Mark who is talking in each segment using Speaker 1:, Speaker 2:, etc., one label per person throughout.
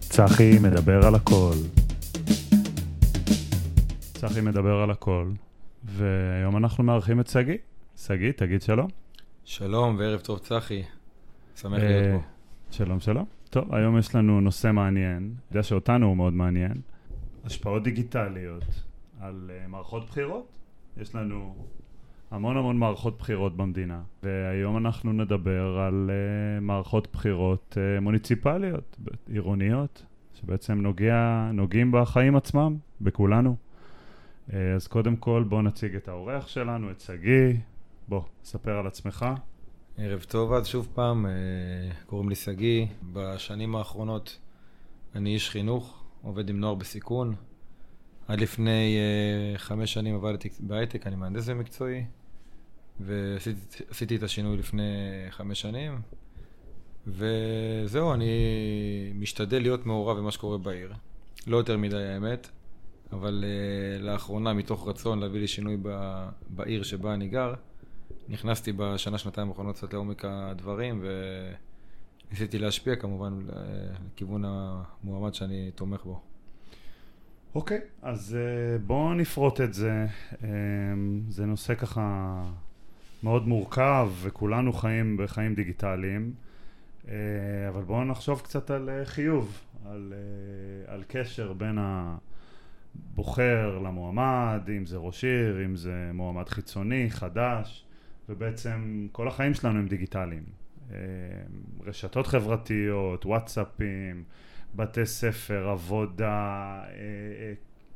Speaker 1: צחי מדבר על הכל. צחי מדבר על הכל, והיום אנחנו מארחים את שגיא. שגיא, תגיד שלום.
Speaker 2: שלום וערב טוב צחי, שמח
Speaker 1: אה,
Speaker 2: להיות פה.
Speaker 1: שלום, שלום. טוב, היום יש לנו נושא מעניין, אני יודע שאותנו הוא מאוד מעניין. השפעות דיגיטליות על uh, מערכות בחירות. יש לנו המון המון מערכות בחירות במדינה, והיום אנחנו נדבר על uh, מערכות בחירות uh, מוניציפליות, עירוניות, שבעצם נוגע, נוגעים בחיים עצמם, בכולנו. Uh, אז קודם כל בואו נציג את האורח שלנו, את שגיא. בוא, ספר על עצמך.
Speaker 2: ערב טוב אז שוב פעם, אה, קוראים לי שגיא. בשנים האחרונות אני איש חינוך, עובד עם נוער בסיכון. עד לפני אה, חמש שנים עבדתי בהייטק, אני מהנדס במקצועי, ועשיתי את השינוי לפני חמש שנים. וזהו, אני משתדל להיות מעורב במה שקורה בעיר. לא יותר מדי האמת, אבל uh, לאחרונה, מתוך רצון להביא לי שינוי ב, בעיר שבה אני גר, נכנסתי בשנה, שנתיים האחרונות קצת לעומק הדברים, וניסיתי להשפיע כמובן לכיוון המועמד שאני תומך בו.
Speaker 1: אוקיי, okay, אז uh, בואו נפרוט את זה. Um, זה נושא ככה מאוד מורכב, וכולנו חיים בחיים דיגיטליים, uh, אבל בואו נחשוב קצת על uh, חיוב, על, uh, על קשר בין הבוחר למועמד, אם זה ראש עיר, אם זה מועמד חיצוני, חדש. ובעצם כל החיים שלנו הם דיגיטליים. אה, רשתות חברתיות, וואטסאפים, בתי ספר, עבודה, אה, אה,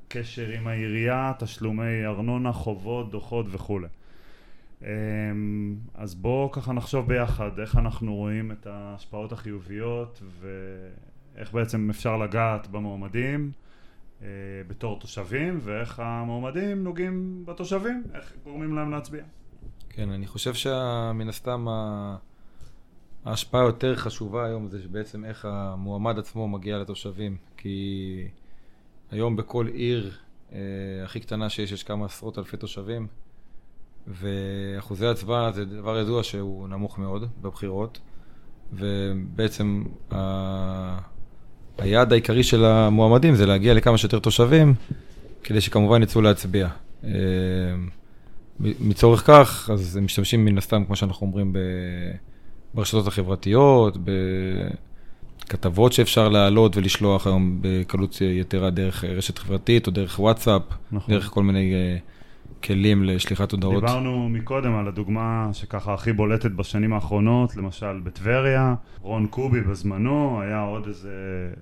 Speaker 1: קשר עם העירייה, תשלומי ארנונה, חובות, דוחות וכולי. אז בואו ככה נחשוב ביחד איך אנחנו רואים את ההשפעות החיוביות ואיך בעצם אפשר לגעת במועמדים בתור תושבים ואיך המועמדים נוגעים בתושבים, איך גורמים להם להצביע.
Speaker 2: כן, אני חושב שמן הסתם ההשפעה היותר חשובה היום זה בעצם איך המועמד עצמו מגיע לתושבים. כי היום בכל עיר אה, הכי קטנה שיש, יש כמה עשרות אלפי תושבים, ואחוזי הצבעה זה דבר ידוע שהוא נמוך מאוד בבחירות, ובעצם ה... היעד העיקרי של המועמדים זה להגיע לכמה שיותר תושבים, כדי שכמובן יצאו להצביע. אה, מצורך כך, אז הם משתמשים מן הסתם, כמו שאנחנו אומרים, ברשתות החברתיות, בכתבות שאפשר להעלות ולשלוח היום בקלות יתרה דרך רשת חברתית או דרך וואטסאפ, נכון. דרך כל מיני uh, כלים לשליחת הודעות.
Speaker 1: דיברנו מקודם על הדוגמה שככה הכי בולטת בשנים האחרונות, למשל בטבריה, רון קובי בזמנו, היה עוד איזה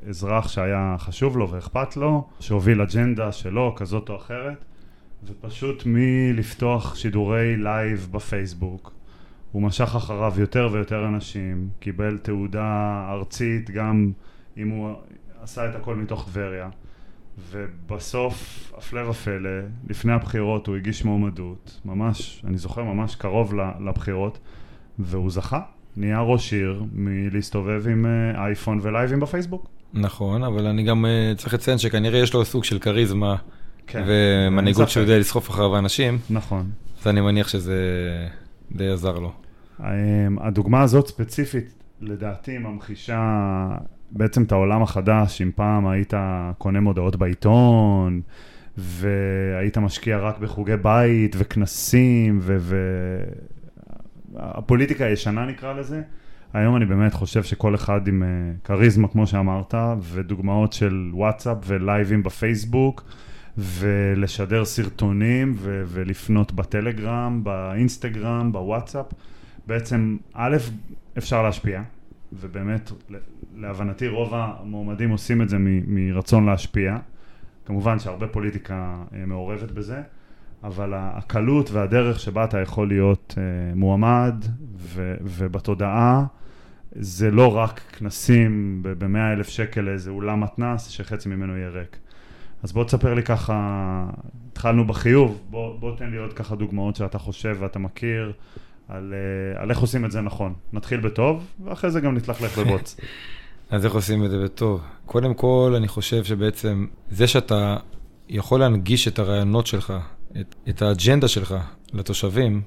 Speaker 1: אזרח שהיה חשוב לו ואכפת לו, שהוביל אג'נדה שלו, כזאת או אחרת. ופשוט מלפתוח שידורי לייב בפייסבוק הוא משך אחריו יותר ויותר אנשים, קיבל תעודה ארצית גם אם הוא עשה את הכל מתוך טבריה ובסוף, הפלא ופלא, לפני הבחירות הוא הגיש מועמדות, ממש, אני זוכר ממש קרוב לבחירות והוא זכה, נהיה ראש עיר מלהסתובב עם אה, אייפון ולייבים בפייסבוק.
Speaker 2: נכון, אבל אני גם אה, צריך לציין שכנראה יש לו סוג של כריזמה כן. ומנהיגות שהוא יודע לסחוף אחריו אנשים.
Speaker 1: נכון.
Speaker 2: אז אני מניח שזה די עזר לו.
Speaker 1: אמ, הדוגמה הזאת ספציפית, לדעתי, ממחישה בעצם את העולם החדש, אם פעם היית קונה מודעות בעיתון, והיית משקיע רק בחוגי בית וכנסים, והפוליטיקה ו... הישנה נקרא לזה. היום אני באמת חושב שכל אחד עם אה, כריזמה, כמו שאמרת, ודוגמאות של וואטסאפ ולייבים בפייסבוק, ולשדר סרטונים ו- ולפנות בטלגרם, באינסטגרם, בוואטסאפ. בעצם, א', אפשר להשפיע, ובאמת, להבנתי רוב המועמדים עושים את זה מ- מרצון להשפיע. כמובן שהרבה פוליטיקה אה, מעורבת בזה, אבל הקלות והדרך שבה אתה יכול להיות אה, מועמד ו- ובתודעה זה לא רק כנסים ב-100 אלף שקל לאיזה אולם מתנ"ס שחצי ממנו יהיה ריק. אז בוא תספר לי ככה, התחלנו בחיוב, בוא, בוא תן לי עוד ככה דוגמאות שאתה חושב ואתה מכיר על, אה, על איך עושים את זה נכון. נתחיל בטוב, ואחרי זה גם נתלכלך בבוץ.
Speaker 2: אז איך עושים את זה בטוב? קודם כל, אני חושב שבעצם זה שאתה יכול להנגיש את הרעיונות שלך, את, את האג'נדה שלך לתושבים,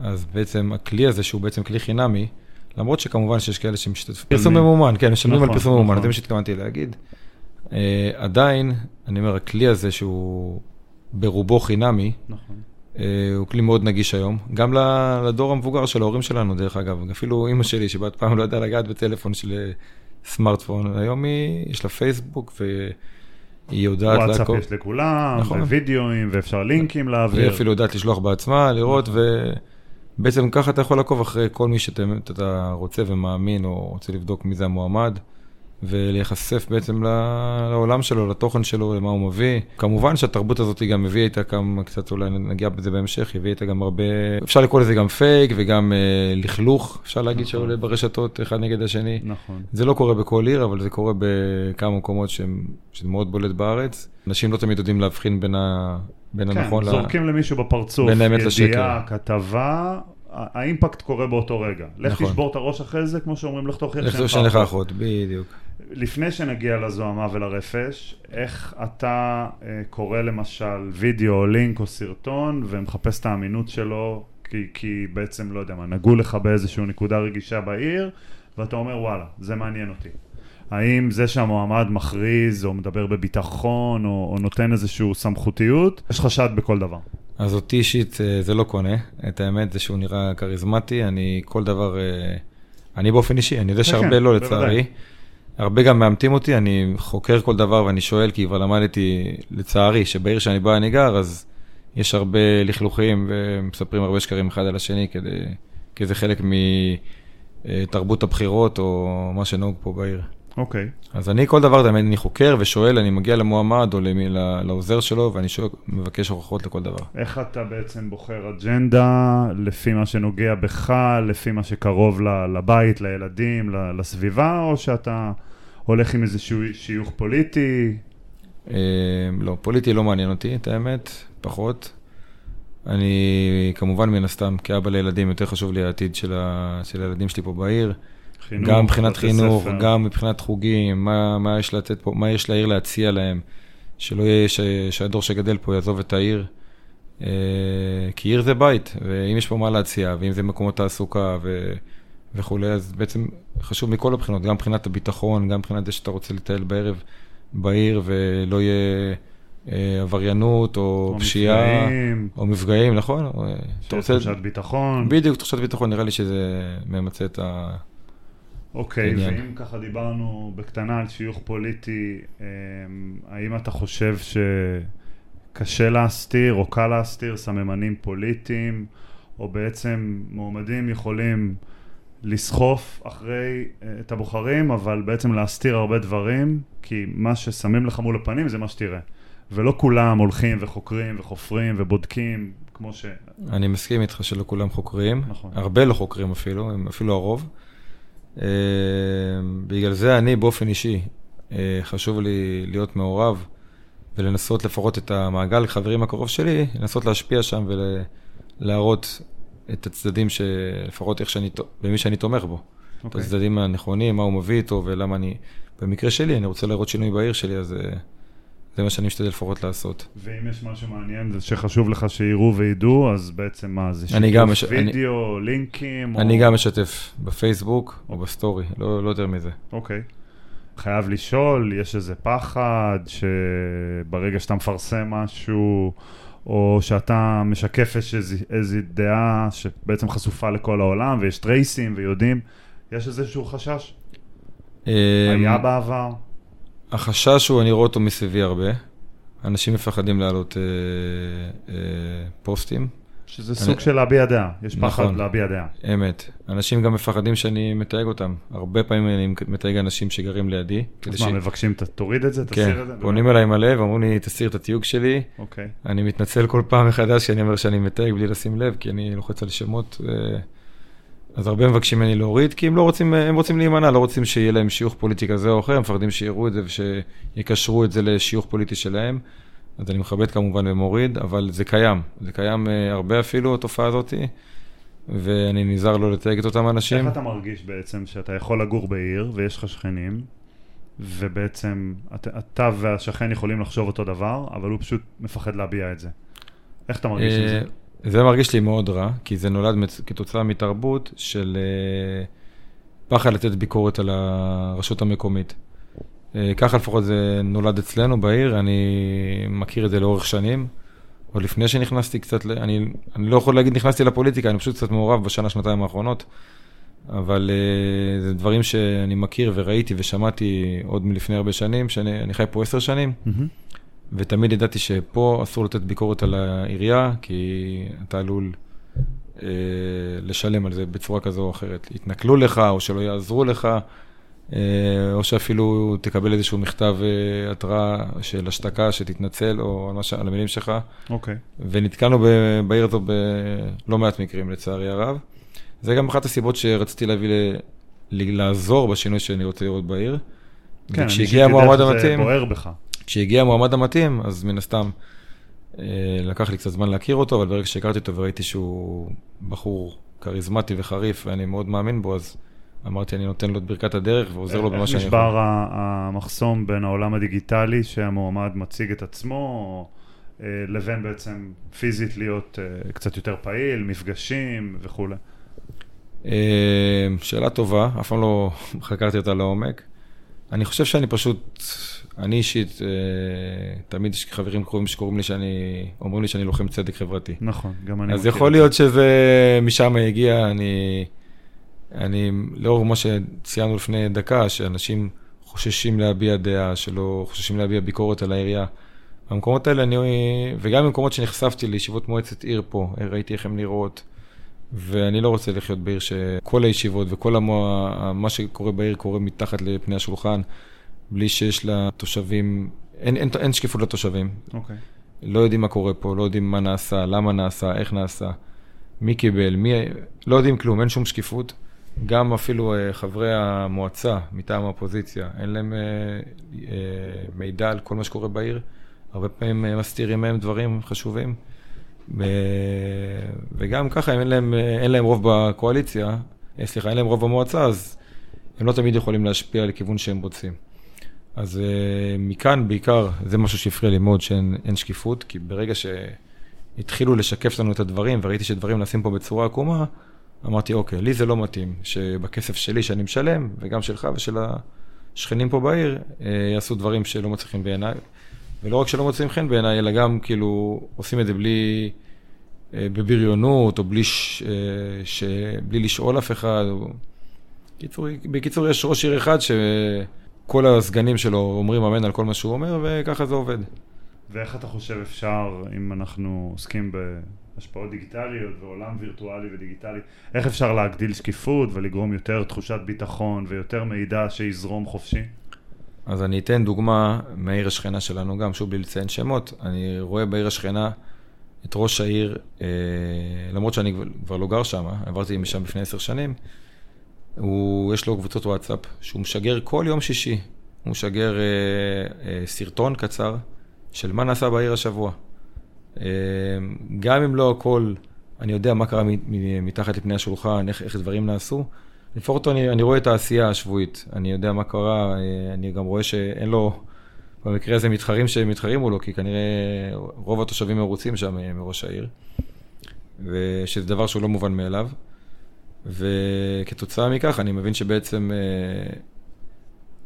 Speaker 2: אז בעצם הכלי הזה, שהוא בעצם כלי חינמי, למרות שכמובן שיש כאלה שמשתתפים. פרסום ממומן, כן, משלמים
Speaker 1: נכון,
Speaker 2: על פרסום ממומן,
Speaker 1: נכון.
Speaker 2: זה מה שהתכוונתי להגיד. אה, עדיין, אני אומר, הכלי הזה שהוא ברובו חינמי,
Speaker 1: נכון.
Speaker 2: אה, הוא כלי מאוד נגיש היום, גם לדור המבוגר של ההורים שלנו, דרך אגב. אפילו אימא שלי, שבאת פעם לא ידעה לגעת בטלפון של סמארטפון, היום היא, יש לה פייסבוק והיא יודעת
Speaker 1: וואטסאפ
Speaker 2: לעקוב.
Speaker 1: יש לכולם,
Speaker 2: נכון.
Speaker 1: ווידאוים, ואפשר לינקים להעביר.
Speaker 2: אפילו יודעת לשלוח בעצמה, לראות, ובעצם ככה אתה יכול לעקוב אחרי כל מי שאתה רוצה ומאמין, או רוצה לבדוק מי זה המועמד, ולהיחשף בעצם לעולם שלו, לתוכן שלו, למה הוא מביא. כמובן שהתרבות הזאת גם הביאה איתה כמה, קצת אולי נגיע בזה בהמשך, הביאה איתה גם הרבה, אפשר לקרוא לזה גם פייק וגם אה, לכלוך, אפשר להגיד
Speaker 1: נכון.
Speaker 2: שעולה ברשתות אחד נגד השני.
Speaker 1: נכון.
Speaker 2: זה לא קורה בכל עיר, אבל זה קורה בכמה מקומות שהם, שזה מאוד בולט בארץ. אנשים לא תמיד יודעים להבחין בין, ה, בין
Speaker 1: כן,
Speaker 2: הנכון ל...
Speaker 1: זורקים למישהו בפרצוף,
Speaker 2: בין האמת
Speaker 1: ידיעה,
Speaker 2: לשקר.
Speaker 1: כתבה, ה- האימפקט קורה באותו רגע. לך
Speaker 2: נכון.
Speaker 1: תשבור את הראש אחרי זה, כמו שאומרים, לך
Speaker 2: לך שאין לך אחות, בדיוק.
Speaker 1: לפני שנגיע לזוהמה ולרפש, איך אתה אה, קורא למשל וידאו או לינק או סרטון ומחפש את האמינות שלו, כי, כי בעצם, לא יודע מה, נגעו לך באיזושהי נקודה רגישה בעיר, ואתה אומר, וואלה, זה מעניין אותי. האם זה שהמועמד מכריז או מדבר בביטחון או, או נותן איזושהי סמכותיות, יש חשד בכל דבר.
Speaker 2: אז אותי אישית אה, זה לא קונה. את האמת זה שהוא נראה כריזמטי, אני כל דבר, אה, אני באופן אישי, אני יודע
Speaker 1: כן,
Speaker 2: שהרבה
Speaker 1: כן,
Speaker 2: לא
Speaker 1: בוודאי.
Speaker 2: הרבה גם מאמתים אותי, אני חוקר כל דבר ואני שואל, כי כבר למדתי, לצערי, שבעיר שאני בא אני גר, אז יש הרבה לכלוכים ומספרים הרבה שקרים אחד על השני, כדי, כי זה חלק מתרבות הבחירות או מה שנהוג פה בעיר.
Speaker 1: אוקיי.
Speaker 2: אז אני כל דבר, תמיד אני חוקר ושואל, אני מגיע למועמד או למי, לעוזר שלו, ואני שואל, מבקש הוכחות לכל דבר.
Speaker 1: איך אתה בעצם בוחר אג'נדה לפי מה שנוגע בך, לפי מה שקרוב לבית, לילדים, לסביבה, או שאתה הולך עם איזשהו שיוך פוליטי?
Speaker 2: אה, לא, פוליטי לא מעניין אותי, את האמת, פחות. אני, כמובן, מן הסתם, כאבא לילדים, יותר חשוב לי העתיד של, ה, של הילדים שלי פה בעיר.
Speaker 1: חינוך,
Speaker 2: גם מבחינת חינוך,
Speaker 1: ספר.
Speaker 2: גם מבחינת חוגים, מה, מה יש לתת פה, מה יש לעיר להציע להם, שלא יהיה ש, שהדור שגדל פה יעזוב את העיר. אה, כי עיר זה בית, ואם יש פה מה להציע, ואם זה מקומות תעסוקה ו, וכולי, אז בעצם חשוב מכל הבחינות, גם מבחינת הביטחון, גם מבחינת זה שאתה רוצה לטייל בערב בעיר ולא יהיה אה, עבריינות או,
Speaker 1: או
Speaker 2: פשיעה,
Speaker 1: מפגעים,
Speaker 2: או מפגעים, נכון? אה,
Speaker 1: שיש
Speaker 2: רוצה...
Speaker 1: תחושת ביטחון.
Speaker 2: בדיוק, תחושת ביטחון, נראה לי שזה ממצה את ה...
Speaker 1: אוקיי,
Speaker 2: עניין.
Speaker 1: ואם ככה דיברנו בקטנה על שיוך פוליטי, אמ, האם אתה חושב שקשה להסתיר או קל להסתיר סממנים פוליטיים, או בעצם מועמדים יכולים לסחוף אחרי אה, את הבוחרים, אבל בעצם להסתיר הרבה דברים, כי מה ששמים לך מול הפנים זה מה שתראה. ולא כולם הולכים וחוקרים וחופרים ובודקים, כמו ש...
Speaker 2: אני מסכים איתך שלא כולם חוקרים,
Speaker 1: נכון.
Speaker 2: הרבה לא חוקרים אפילו, הם אפילו הרוב. אה, בגלל זה אני באופן אישי, אה, חשוב לי להיות מעורב ולנסות לפחות את המעגל חברים הקרוב שלי, לנסות להשפיע שם ולהראות את הצדדים שלפחות איך שאני, במי שאני תומך בו. את
Speaker 1: אוקיי.
Speaker 2: הצדדים הנכונים, מה הוא מביא איתו ולמה אני, במקרה שלי, אני רוצה לראות שינוי בעיר שלי, אז אה, זה מה שאני משתדל לפחות לעשות.
Speaker 1: ואם יש משהו מעניין זה שחשוב לך שיראו וידעו, אז בעצם מה זה
Speaker 2: אני
Speaker 1: שיתוף
Speaker 2: מש- אני-
Speaker 1: וידאו, לינקים? או...
Speaker 2: אני גם משתף בפייסבוק או בסטורי, לא, לא יותר מזה.
Speaker 1: אוקיי. חייב לשאול, יש איזה פחד שברגע שאתה מפרסם משהו, או שאתה משקף איז- איזו דעה שבעצם חשופה לכל העולם, ויש טרייסים ויודעים, יש איזשהו חשש? היה
Speaker 2: אמ,
Speaker 1: בעבר?
Speaker 2: החשש הוא, אני רואה אותו מסביבי הרבה. אנשים מפחדים להעלות אה, אה, פוסטים,
Speaker 1: שזה
Speaker 2: אני-
Speaker 1: סוג של להביע דעה, יש פחד
Speaker 2: נכון.
Speaker 1: להביע דעה.
Speaker 2: אמת. אנשים גם מפחדים שאני מתייג אותם. הרבה פעמים אני מתייג אנשים שגרים לידי.
Speaker 1: אז מה, מבקשים, ת- תוריד את זה,
Speaker 2: כן,
Speaker 1: תסיר את זה?
Speaker 2: פונים אליי מלא ואומרים לי, תסיר את התיוג שלי.
Speaker 1: אוקיי.
Speaker 2: אני מתנצל כל פעם מחדש שאני אומר שאני מתייג בלי לשים לב, כי אני לוחץ על שמות. אה, אז הרבה מבקשים ממני להוריד, כי הם לא רוצים, הם רוצים להימנע, לא רוצים שיהיה להם שיוך פוליטי כזה או אחר, הם מפחדים שיראו את זה ושיקשרו את זה לשיוך פוליטי שלהם. אז אני מכבד כמובן ומוריד, אבל זה קיים. זה קיים אה, הרבה אפילו, התופעה הזאת, ואני נזהר לא לתייג את אותם אנשים.
Speaker 1: איך אתה מרגיש בעצם שאתה יכול לגור בעיר ויש לך שכנים, ובעצם אתה, אתה והשכן יכולים לחשוב אותו דבר, אבל הוא פשוט מפחד להביע את זה. איך אתה מרגיש עם זה?
Speaker 2: אה, זה מרגיש לי מאוד רע, כי זה נולד כתוצאה מתרבות של, אה, פחד לתת ביקורת על הרשות המקומית. אה, ככה לפחות זה נולד אצלנו בעיר, אני מכיר את זה לאורך שנים. עוד לפני שנכנסתי קצת, אני, אני לא יכול להגיד נכנסתי לפוליטיקה, אני פשוט קצת מעורב בשנה, שנתיים האחרונות. אבל uh, זה דברים שאני מכיר וראיתי ושמעתי עוד מלפני הרבה שנים, שאני חי פה עשר שנים, mm-hmm. ותמיד ידעתי שפה אסור לתת ביקורת על העירייה, כי אתה עלול uh, לשלם על זה בצורה כזו או אחרת. יתנכלו לך, או שלא יעזרו לך, uh, או שאפילו תקבל איזשהו מכתב uh, התראה של השתקה, שתתנצל, או על, מש... על המילים שלך.
Speaker 1: אוקיי. Okay.
Speaker 2: ונתקלנו בעיר הזו בלא מעט מקרים, לצערי הרב. זה גם אחת הסיבות שרציתי להביא, ל... לעזור בשינוי שאני רוצה לראות בעיר.
Speaker 1: כן, אני המועמד המתאים, זה בוער בך.
Speaker 2: כשהגיע המועמד המתאים, אז מן הסתם אה, לקח לי קצת זמן להכיר אותו, אבל ברגע שהכרתי אותו וראיתי שהוא בחור כריזמטי וחריף, ואני מאוד מאמין בו, אז אמרתי, אני נותן לו את ברכת הדרך ועוזר לו במה שאני
Speaker 1: יכול. איך נשבר המחסום בין העולם הדיגיטלי, שהמועמד מציג את עצמו, אה, לבין בעצם פיזית להיות אה, קצת יותר פעיל, מפגשים וכולי?
Speaker 2: אה, שאלה טובה, אף פעם לא חקרתי אותה לעומק. אני חושב שאני פשוט, אני אישית, אה, תמיד יש חברים קרובים שקוראים לי שאני, אומרים לי שאני לוחם צדק חברתי.
Speaker 1: נכון, גם אני
Speaker 2: אז יכול להיות שזה משם הגיע, אני, אני, לאור מה שציינו לפני דקה, שאנשים חוששים להביע דעה, שלא חוששים להביע ביקורת על העירייה. במקומות האלה אני, וגם במקומות שנחשפתי לישיבות מועצת עיר פה, ראיתי איך הן נראות. ואני לא רוצה לחיות בעיר שכל הישיבות וכל המוע... מה שקורה בעיר קורה מתחת לפני השולחן, בלי שיש לתושבים, אין, אין, אין שקיפות לתושבים.
Speaker 1: אוקיי. Okay.
Speaker 2: לא יודעים מה קורה פה, לא יודעים מה נעשה, למה נעשה, איך נעשה, מי קיבל, מי... לא יודעים כלום, אין שום שקיפות. גם אפילו uh, חברי המועצה מטעם האופוזיציה, אין להם uh, uh, מידע על כל מה שקורה בעיר. הרבה פעמים uh, מסתירים מהם דברים חשובים. וגם ככה, אם אין להם, אין להם רוב בקואליציה, אה, סליחה, אין להם רוב במועצה, אז הם לא תמיד יכולים להשפיע לכיוון שהם רוצים. אז אה, מכאן בעיקר, זה משהו שהפריע לי מאוד, שאין שקיפות, כי ברגע שהתחילו לשקף לנו את הדברים, וראיתי שדברים נעשים פה בצורה עקומה, אמרתי, אוקיי, לי זה לא מתאים, שבכסף שלי שאני משלם, וגם שלך ושל השכנים פה בעיר, אה, יעשו דברים שלא מצליחים בעיניי. ולא רק שלא מוצאים חן בעיניי, אלא גם כאילו עושים את זה בלי, אה, בבריונות, או בלי, ש, ש, בלי לשאול אף אחד. או... בקיצור, בקיצור, יש ראש עיר אחד שכל הסגנים שלו אומרים אמן על כל מה שהוא אומר, וככה זה עובד.
Speaker 1: ואיך אתה חושב אפשר, אם אנחנו עוסקים בהשפעות דיגיטליות ועולם וירטואלי ודיגיטלי, איך אפשר להגדיל שקיפות ולגרום יותר תחושת ביטחון ויותר מידע שיזרום חופשי?
Speaker 2: אז אני אתן דוגמה מהעיר השכנה שלנו, גם שוב בלי לציין שמות. אני רואה בעיר השכנה את ראש העיר, אה, למרות שאני כבר לא גר שם, עברתי משם לפני עשר שנים, הוא, יש לו קבוצות וואטסאפ שהוא משגר כל יום שישי. הוא משגר אה, אה, סרטון קצר של מה נעשה בעיר השבוע. אה, גם אם לא הכל, אני יודע מה קרה מתחת לפני השולחן, איך, איך דברים נעשו. לפחות אני, אני רואה את העשייה השבועית, אני יודע מה קרה, אה, אני גם רואה שאין לו, במקרה הזה מתחרים שמתחרים מולו, כי כנראה רוב התושבים מרוצים שם אה, מראש העיר, ושזה דבר שהוא לא מובן מאליו. וכתוצאה מכך אני מבין שבעצם אה,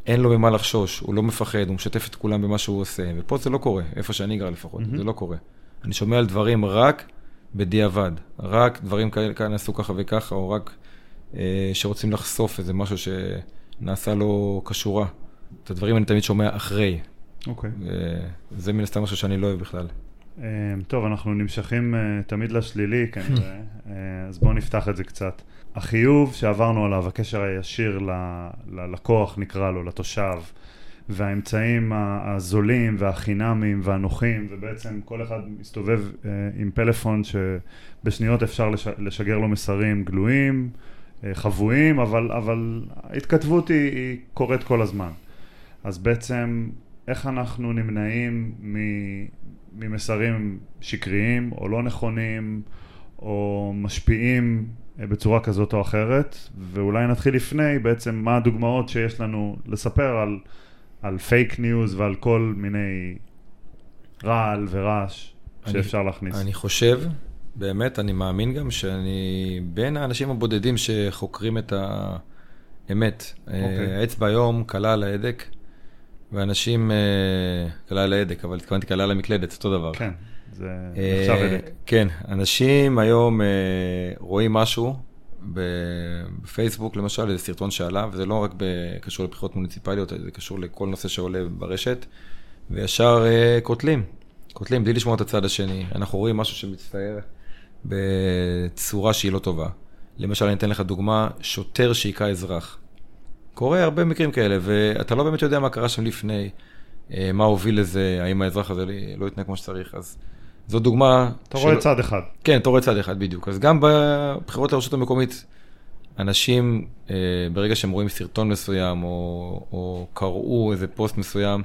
Speaker 2: אין לו ממה לחשוש, הוא לא מפחד, הוא משתף את כולם במה שהוא עושה, ופה זה לא קורה, איפה שאני גר לפחות, mm-hmm. זה לא קורה. אני שומע על דברים רק בדיעבד, רק דברים כאלה, כאן עשו ככה וככה, או רק אה, שרוצים לחשוף איזה משהו שנעשה לו כשורה. את הדברים אני תמיד שומע אחרי.
Speaker 1: אוקיי. Okay.
Speaker 2: זה מן הסתם משהו שאני לא אוהב בכלל.
Speaker 1: אה, טוב, אנחנו נמשכים אה, תמיד לשלילי כנראה, אז בואו נפתח את זה קצת. החיוב שעברנו עליו, הקשר הישיר ללקוח נקרא לו, לתושב, והאמצעים הזולים והחינמים והנוחים, ובעצם כל אחד מסתובב עם פלאפון שבשניות אפשר לשגר לו מסרים גלויים, אה, חבויים, אבל, אבל ההתכתבות היא, היא קורית כל הזמן. אז בעצם איך אנחנו נמנעים ממסרים שקריים או לא נכונים או משפיעים אה, בצורה כזאת או אחרת, ואולי נתחיל לפני בעצם מה הדוגמאות שיש לנו לספר על, על פייק ניוז ועל כל מיני רעל ורעש שאפשר
Speaker 2: אני,
Speaker 1: להכניס.
Speaker 2: אני חושב באמת, אני מאמין גם שאני בין האנשים הבודדים שחוקרים את אמת.
Speaker 1: אוקיי.
Speaker 2: Okay. האצבע היום קלה על ההדק, ואנשים, אה, קלה על ההדק, אבל התכוונתי קלה על המקלדת, אותו דבר.
Speaker 1: כן, זה
Speaker 2: אה,
Speaker 1: נחשב הדק.
Speaker 2: כן, אנשים היום אה, רואים משהו בפייסבוק, למשל, איזה סרטון שעלה, וזה לא רק קשור לבחירות מוניציפליות, זה קשור לכל נושא שעולה ברשת, וישר אה, קוטלים. קוטלים בלי לשמוע את הצד השני. אנחנו רואים משהו שמצטער בצורה שהיא לא טובה. למשל, אני אתן לך דוגמה, שוטר שהיכה אזרח. קורה הרבה מקרים כאלה, ואתה לא באמת יודע מה קרה שם לפני, אה, מה הוביל לזה, האם האזרח הזה לא התנהג כמו שצריך, אז זו דוגמה...
Speaker 1: אתה רואה צד אחד.
Speaker 2: כן, אתה רואה צד אחד בדיוק. אז גם בבחירות לרשות המקומית, אנשים, אה, ברגע שהם רואים סרטון מסוים, או, או קראו איזה פוסט מסוים,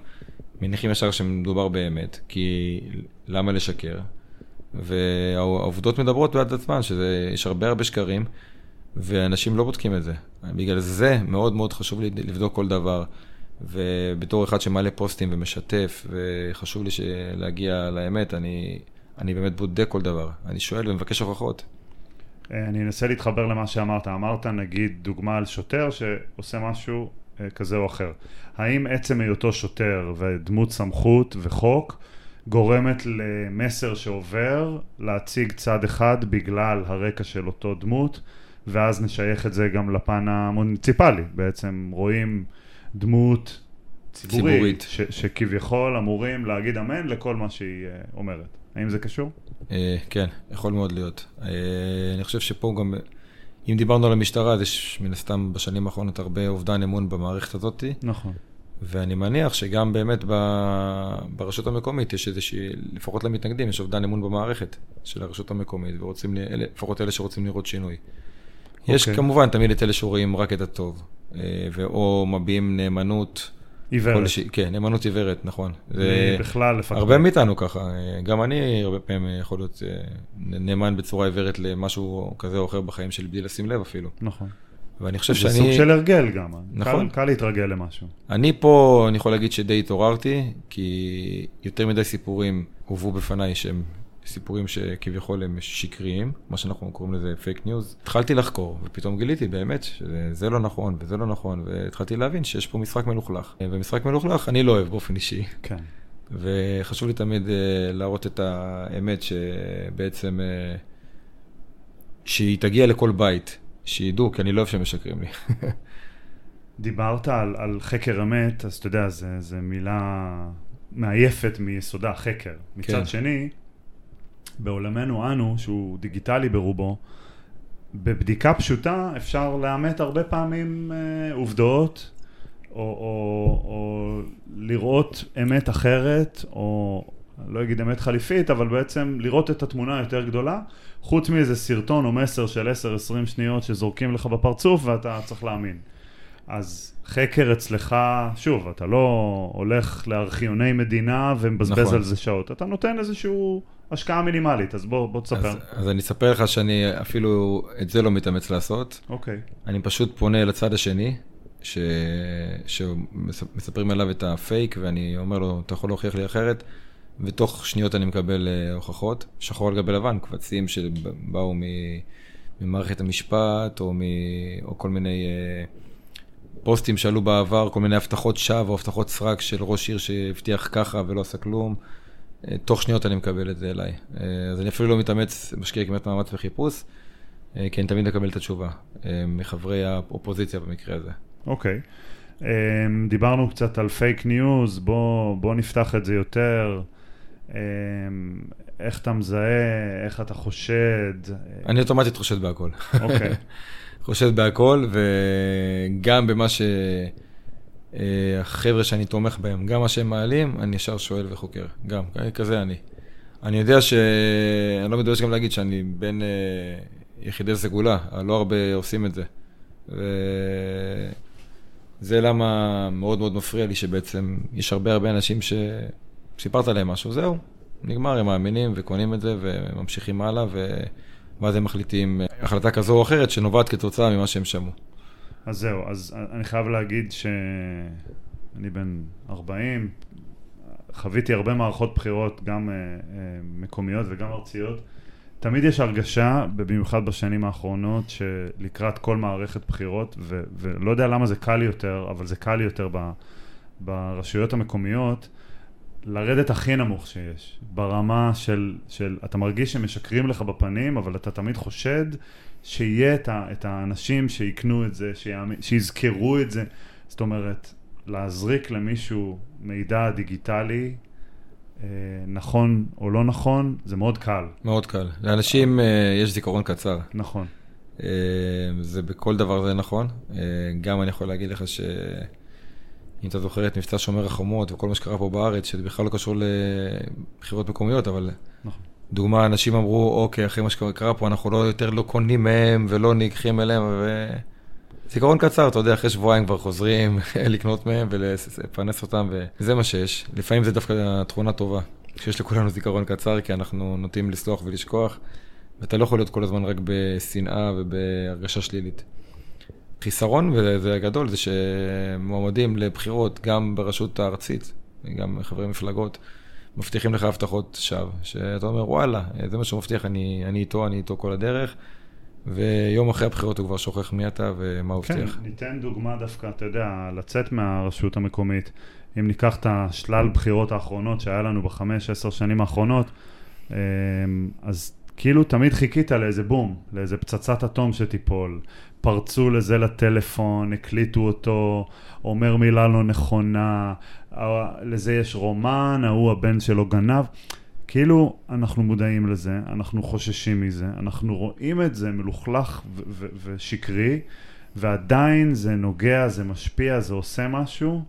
Speaker 2: מניחים ישר שמדובר באמת, כי למה לשקר? והעובדות מדברות בעד עצמן, שיש הרבה הרבה שקרים, ואנשים לא בודקים את זה. בגלל זה מאוד מאוד חשוב לי לבדוק כל דבר. ובתור אחד שמעלה פוסטים ומשתף, וחשוב לי להגיע לאמת, אני, אני באמת בודק כל דבר. אני שואל ומבקש הוכחות.
Speaker 1: אה, אני אנסה להתחבר למה שאמרת. אמרת נגיד דוגמה על שוטר שעושה משהו אה, כזה או אחר. האם עצם היותו שוטר ודמות סמכות וחוק גורמת למסר שעובר להציג צד אחד בגלל הרקע של אותו דמות ואז נשייך את זה גם לפן המוניציפלי. בעצם רואים דמות ציבורית,
Speaker 2: ציבורית.
Speaker 1: ש- שכביכול אמורים להגיד אמן לכל מה שהיא אה, אומרת. האם זה קשור?
Speaker 2: אה, כן, יכול מאוד להיות. אה, אני חושב שפה גם, אם דיברנו על המשטרה, אז יש מן הסתם בשנים האחרונות הרבה אובדן אמון במערכת הזאת,
Speaker 1: נכון.
Speaker 2: ואני מניח שגם באמת ב- ברשות המקומית יש איזושהי, לפחות למתנגדים, יש אובדן אמון במערכת של הרשות המקומית, ורוצים, לפחות אלה שרוצים לראות שינוי. יש
Speaker 1: אוקיי.
Speaker 2: כמובן תמיד את אלה שרואים רק את הטוב, אה, ואו מביעים נאמנות.
Speaker 1: עיוורת.
Speaker 2: כלשהי- כן, נאמנות עיוורת, נכון. זה-
Speaker 1: בכלל לפקח.
Speaker 2: הרבה מאיתנו ככה, אה, גם אני הרבה פעמים יכול להיות אה, נאמן בצורה עיוורת למשהו כזה או אחר בחיים שלי בלי לשים לב אפילו.
Speaker 1: נכון.
Speaker 2: ואני חושב
Speaker 1: זה
Speaker 2: שאני...
Speaker 1: סוג של הרגל גם.
Speaker 2: נכון.
Speaker 1: קל, קל להתרגל למשהו.
Speaker 2: אני פה, אני יכול להגיד שדי התעוררתי, כי יותר מדי סיפורים הובאו בפניי שהם סיפורים שכביכול הם שקריים, מה שאנחנו קוראים לזה פייק ניוז. התחלתי לחקור, ופתאום גיליתי באמת שזה לא נכון וזה לא נכון, והתחלתי להבין שיש פה משחק מלוכלך. ומשחק מלוכלך אני לא אוהב באופן אישי.
Speaker 1: כן.
Speaker 2: וחשוב לי תמיד uh, להראות את האמת שבעצם, uh, שהיא תגיע לכל בית, שידעו, כי אני לא אוהב שהם משקרים לי.
Speaker 1: דיברת על, על חקר אמת, אז אתה יודע, זו מילה מעייפת מיסודה, חקר. מצד
Speaker 2: כן.
Speaker 1: שני, בעולמנו אנו, שהוא דיגיטלי ברובו, בבדיקה פשוטה אפשר לאמת הרבה פעמים אה, עובדות, או, או, או לראות אמת אחרת, או לא אגיד אמת חליפית, אבל בעצם לראות את התמונה היותר גדולה, חוץ מאיזה סרטון או מסר של 10-20 שניות שזורקים לך בפרצוף ואתה צריך להאמין. אז חקר אצלך, שוב, אתה לא הולך לארכיוני מדינה ומבזבז
Speaker 2: נכון.
Speaker 1: על זה שעות, אתה נותן איזושהי השקעה מינימלית, אז בוא, בוא תספר.
Speaker 2: אז, אז אני אספר לך שאני אפילו את זה לא מתאמץ לעשות.
Speaker 1: אוקיי,
Speaker 2: אני פשוט פונה לצד השני, ש... שמספרים עליו את הפייק, ואני אומר לו, אתה יכול להוכיח לי אחרת, ותוך שניות אני מקבל אה, הוכחות, שחור על גבי לבן, קבצים שבאו מ... ממערכת המשפט, או, מ... או כל מיני אה, פוסטים שעלו בעבר, כל מיני הבטחות שווא או הבטחות סרק של ראש עיר שהבטיח ככה ולא עשה כלום. אה, תוך שניות אני מקבל את זה אליי. אה, אז אני אפילו לא מתאמץ, משקיע כמעט מאמץ וחיפוש, אה, כי אני תמיד מקבל את התשובה, מחברי האופוזיציה במקרה הזה.
Speaker 1: אוקיי. אמ, דיברנו קצת על פייק ניוז, בוא, בוא נפתח את זה יותר. איך אתה מזהה, איך אתה חושד.
Speaker 2: אני אוטומטית חושד בהכל.
Speaker 1: אוקיי.
Speaker 2: חושד בהכל, וגם במה שהחבר'ה שאני תומך בהם, גם מה שהם מעלים, אני ישר שואל וחוקר. גם, כזה אני. אני יודע ש... אני לא מתבייש גם להגיד שאני בין אה, יחידי סגולה, לא הרבה עושים את זה. וזה למה מאוד מאוד מפריע לי שבעצם יש הרבה הרבה אנשים שסיפרת להם משהו, זהו, נגמר, הם מאמינים וקונים את זה וממשיכים הלאה, ו... ואז הם מחליטים החלטה כזו או אחרת שנובעת כתוצאה ממה שהם שמעו.
Speaker 1: אז זהו, אז אני חייב להגיד שאני בן 40, חוויתי הרבה מערכות בחירות, גם uh, uh, מקומיות וגם ארציות, תמיד יש הרגשה, במיוחד בשנים האחרונות, שלקראת כל מערכת בחירות, ו- ולא יודע למה זה קל יותר, אבל זה קל יותר ב- ברשויות המקומיות, לרדת הכי נמוך שיש, ברמה של, של, אתה מרגיש שמשקרים לך בפנים, אבל אתה תמיד חושד שיהיה את, ה, את האנשים שיקנו את זה, שיאמ, שיזכרו את זה. זאת אומרת, להזריק למישהו מידע דיגיטלי, אה, נכון או לא נכון, זה מאוד קל.
Speaker 2: מאוד קל. לאנשים אה, יש זיכרון קצר.
Speaker 1: נכון.
Speaker 2: אה, זה בכל דבר זה נכון. אה, גם אני יכול להגיד לך ש... אם אתה זוכר את מבצע שומר החומות וכל מה שקרה פה בארץ, שזה בכלל לא קשור לבחירות מקומיות, אבל
Speaker 1: נכון.
Speaker 2: דוגמה, אנשים אמרו, אוקיי, אחרי מה שקרה פה, אנחנו לא יותר לא קונים מהם ולא ניקחים אליהם, ו... זיכרון קצר, אתה יודע, אחרי שבועיים כבר חוזרים לקנות מהם ולפרנס אותם, וזה מה שיש. לפעמים זה דווקא תכונה טובה, שיש לכולנו זיכרון קצר, כי אנחנו נוטים לסלוח ולשכוח, ואתה לא יכול להיות כל הזמן רק בשנאה ובהרגשה שלילית. חיסרון, וזה הגדול, זה שמועמדים לבחירות, גם ברשות הארצית, גם חברי מפלגות, מבטיחים לך הבטחות שווא, שאתה אומר, וואלה, זה מה שהוא מבטיח, אני, אני איתו, אני איתו כל הדרך. ויום אחרי הבחירות הוא כבר שוכח מי אתה ומה הוא
Speaker 1: כן,
Speaker 2: הבטיח.
Speaker 1: כן, ניתן דוגמה דווקא, אתה יודע, לצאת מהרשות המקומית. אם ניקח את השלל בחירות האחרונות שהיה לנו בחמש, עשר שנים האחרונות, אמ, אז כאילו תמיד חיכית לאיזה בום, לאיזה פצצת אטום שתיפול. פרצו לזה לטלפון, הקליטו אותו, אומר מילה לא נכונה, לזה יש רומן, ההוא הבן שלו גנב. כאילו אנחנו מודעים לזה, אנחנו חוששים מזה, אנחנו רואים את זה מלוכלך ושקרי, ועדיין זה נוגע, זה משפיע, זה עושה משהו,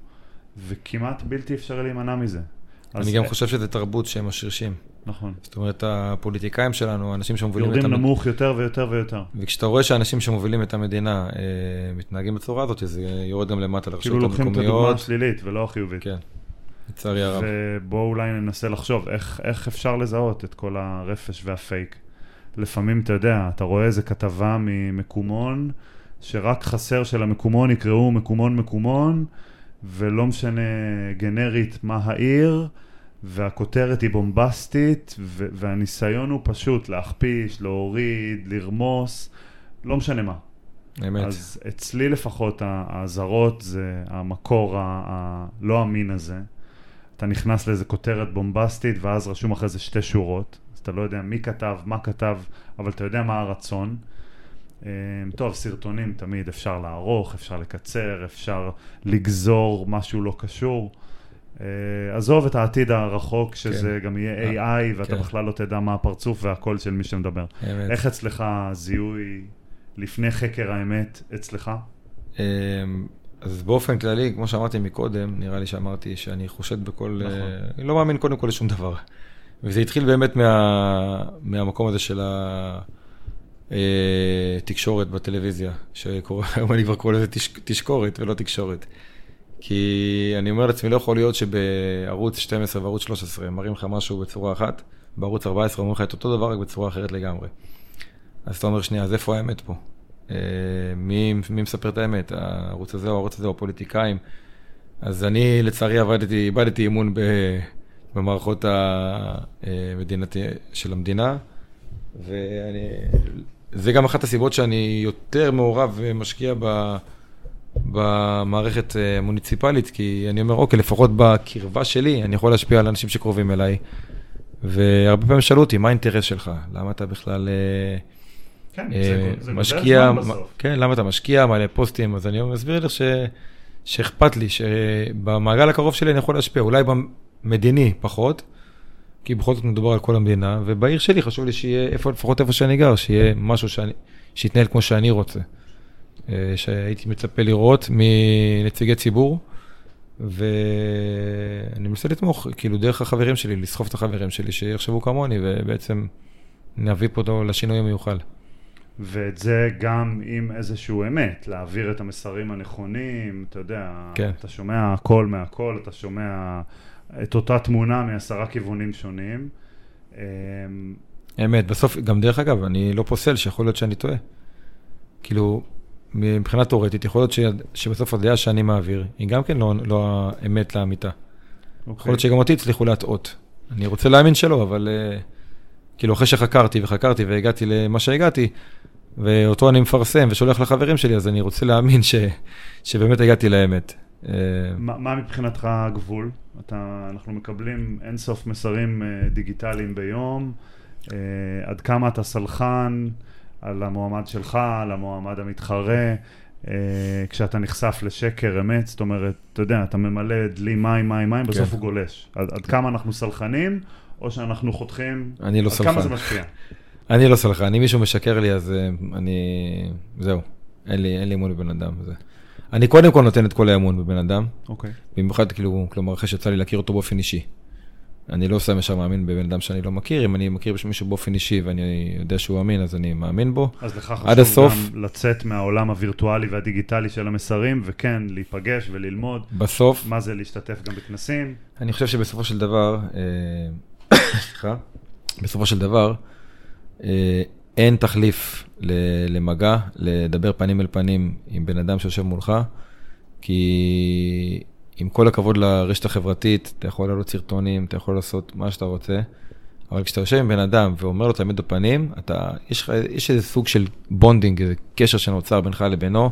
Speaker 1: וכמעט בלתי אפשרי להימנע מזה.
Speaker 2: אני גם חושב שזה תרבות שהם משרישים.
Speaker 1: נכון.
Speaker 2: זאת אומרת, הפוליטיקאים שלנו, האנשים שמובילים
Speaker 1: את המדינה... יורדים נמוך יותר ויותר ויותר.
Speaker 2: וכשאתה רואה שאנשים שמובילים את המדינה אה, מתנהגים בצורה הזאת, זה יורד גם למטה לרשויות
Speaker 1: המקומיות. כאילו לוקחים את הדוגמה
Speaker 2: השלילית
Speaker 1: ולא החיובית.
Speaker 2: כן. לצערי הרב.
Speaker 1: ובואו אולי ננסה לחשוב איך, איך אפשר לזהות את כל הרפש והפייק. לפעמים, אתה יודע, אתה רואה איזה כתבה ממקומון, שרק חסר שלמקומון יקראו מקומון מקומון, ולא משנה גנרית מה העיר, והכותרת היא בומבסטית, והניסיון הוא פשוט להכפיש, להוריד, לרמוס, לא משנה מה.
Speaker 2: אמת.
Speaker 1: אז אצלי לפחות האזהרות זה המקור הלא אמין הזה. אתה נכנס לאיזה כותרת בומבסטית ואז רשום אחרי זה שתי שורות, אז אתה לא יודע מי כתב, מה כתב, אבל אתה יודע מה הרצון. אמ, טוב, סרטונים תמיד אפשר לערוך, אפשר לקצר, אפשר לגזור משהו לא קשור. אה, עזוב את העתיד הרחוק, שזה כן. גם יהיה אה, AI, ואתה כן. בכלל לא תדע מה הפרצוף והקול של מי שמדבר. אמת. איך אצלך זיהוי לפני חקר האמת אצלך?
Speaker 2: אמ, אז באופן כללי, כמו שאמרתי מקודם, נראה לי שאמרתי שאני חושד בכל... נכון. Uh, אני לא מאמין קודם כל לשום דבר. וזה התחיל באמת מה, מהמקום הזה של התקשורת אה, בטלוויזיה, שהיום אני כבר קורא לזה תש, תשקורת ולא תקשורת. כי אני אומר לעצמי, לא יכול להיות שבערוץ 12 וערוץ 13 מראים לך משהו בצורה אחת, בערוץ 14 אומרים לך את אותו דבר רק בצורה אחרת לגמרי. אז אתה אומר, שנייה, אז איפה האמת פה? אה, מי, מי מספר את האמת, הערוץ הזה או הערוץ הזה או הפוליטיקאים. אז אני לצערי עבדתי, איבדתי אמון ב, במערכות המדינתי של המדינה, וזה גם אחת הסיבות שאני יותר מעורב ומשקיע ב... במערכת המוניציפלית, אה, כי אני אומר, אוקיי, לפחות בקרבה שלי, אני יכול להשפיע על אנשים שקרובים אליי. והרבה פעמים שאלו אותי, מה האינטרס שלך? למה אתה בכלל... אה,
Speaker 1: כן, אה, זה,
Speaker 2: משקיע, כן, למה אתה משקיע, מעלה פוסטים, אז אני מסביר לך ש, שאכפת לי, שבמעגל הקרוב שלי אני יכול להשפיע, אולי במדיני פחות, כי בכל זאת מדובר על כל המדינה, ובעיר שלי חשוב לי שיהיה, איפה, לפחות איפה שאני גר, שיהיה משהו שאני, שיתנהל כמו שאני רוצה. אה, שהייתי מצפה לראות מנציגי ציבור, ואני מנסה לתמוך, כאילו, דרך החברים שלי, לסחוב את החברים שלי, שיחשבו כמוני, ובעצם נביא פה לשינוי המיוחל.
Speaker 1: ואת זה גם עם איזשהו אמת, להעביר את המסרים הנכונים, אתה יודע, כן. אתה שומע הכל מהכל, אתה שומע את אותה תמונה מעשרה כיוונים שונים. אמ,
Speaker 2: אמת, בסוף, גם דרך אגב, אני לא פוסל שיכול להיות שאני טועה. כאילו, מבחינה תאורטית, יכול להיות ש... שבסוף הדעה שאני מעביר, היא גם כן לא, לא האמת לאמיתה. Okay. אוקיי. יכול להיות שגם אותי הצליחו להטעות. אני רוצה להאמין שלא, אבל uh, כאילו, אחרי שחקרתי וחקרתי והגעתי למה שהגעתי, ואותו אני מפרסם ושולח לחברים שלי, אז אני רוצה להאמין ש, שבאמת הגעתי לאמת. אה,
Speaker 1: מה, מה מבחינתך הגבול? אתה, אנחנו מקבלים אינסוף מסרים אה, דיגיטליים ביום, אה, עד כמה אתה סלחן על המועמד שלך, על המועמד המתחרה, כשאתה נחשף לשקר אמת, זאת אומרת, אתה יודע, אתה ממלא דלי מים, מים, מים, בסוף כן. הוא גולש. עד, עד כמה אנחנו סלחנים, או שאנחנו חותכים,
Speaker 2: אני לא
Speaker 1: עד
Speaker 2: סלחן.
Speaker 1: כמה זה משפיע?
Speaker 2: אני לא סלחן, אם מישהו משקר לי, אז אני... זהו, אין לי, אין לי אמון בבן אדם. זה. אני קודם כל נותן את כל האמון בבן אדם.
Speaker 1: אוקיי.
Speaker 2: במיוחד, כאילו, כלומר, אחרי שיצא לי להכיר אותו באופן אישי. אני לא סתם ישר מאמין בבן אדם שאני לא מכיר, אם אני מכיר מישהו באופן אישי ואני יודע שהוא אמין, אז אני מאמין בו.
Speaker 1: אז לך חשוב הסוף, גם לצאת מהעולם הווירטואלי והדיגיטלי של המסרים, וכן, להיפגש וללמוד.
Speaker 2: בסוף...
Speaker 1: מה זה להשתתף גם בכנסים.
Speaker 2: אני חושב שבסופו של דבר, אה, סליחה, בסופו של דבר, אה, אין תחליף למגע, לדבר פנים אל פנים עם בן אדם שיושב מולך, כי עם כל הכבוד לרשת החברתית, אתה יכול לעלות סרטונים, אתה יכול לעשות מה שאתה רוצה, אבל כשאתה יושב עם בן אדם ואומר לו תאמת בפנים, אתה, יש, יש איזה סוג של bonding, איזה קשר שנוצר בינך לבינו,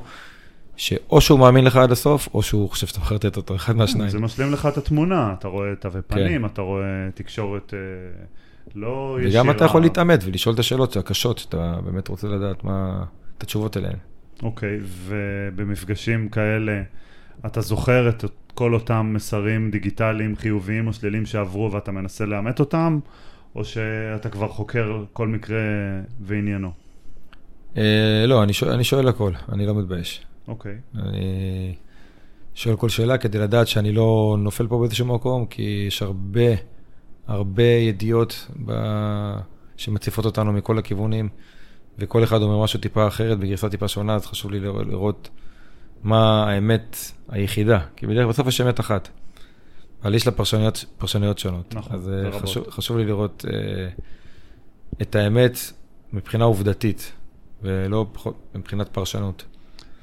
Speaker 2: שאו שהוא מאמין לך עד הסוף, או שהוא חושב שאתה מחרטט אותו, אחד מהשניים.
Speaker 1: זה משלים לך את התמונה, אתה רואה תווי פנים, כן. אתה רואה תקשורת... לא
Speaker 2: ישירה. וגם אתה יכול להתעמת ולשאול את השאלות הקשות, שאתה באמת רוצה לדעת מה, את התשובות אליהן.
Speaker 1: אוקיי, ובמפגשים כאלה, אתה זוכר את כל אותם מסרים דיגיטליים חיוביים או שליליים שעברו ואתה מנסה לאמת אותם, או שאתה כבר חוקר כל מקרה ועניינו?
Speaker 2: אה, לא, אני שואל, אני שואל הכל, אני לא מתבייש.
Speaker 1: אוקיי.
Speaker 2: אני שואל כל שאלה כדי לדעת שאני לא נופל פה באיזשהו מקום, כי יש הרבה... הרבה ידיעות ב... שמציפות אותנו מכל הכיוונים, וכל אחד אומר משהו טיפה אחרת בגרסה טיפה שונה, אז חשוב לי לראות מה האמת היחידה, כי בדרך בסוף יש אמת אחת, אבל יש לה פרשנויות, פרשנויות שונות.
Speaker 1: נכון,
Speaker 2: אז אה, חשוב, חשוב לי לראות אה, את האמת מבחינה עובדתית, ולא מבחינת פרשנות.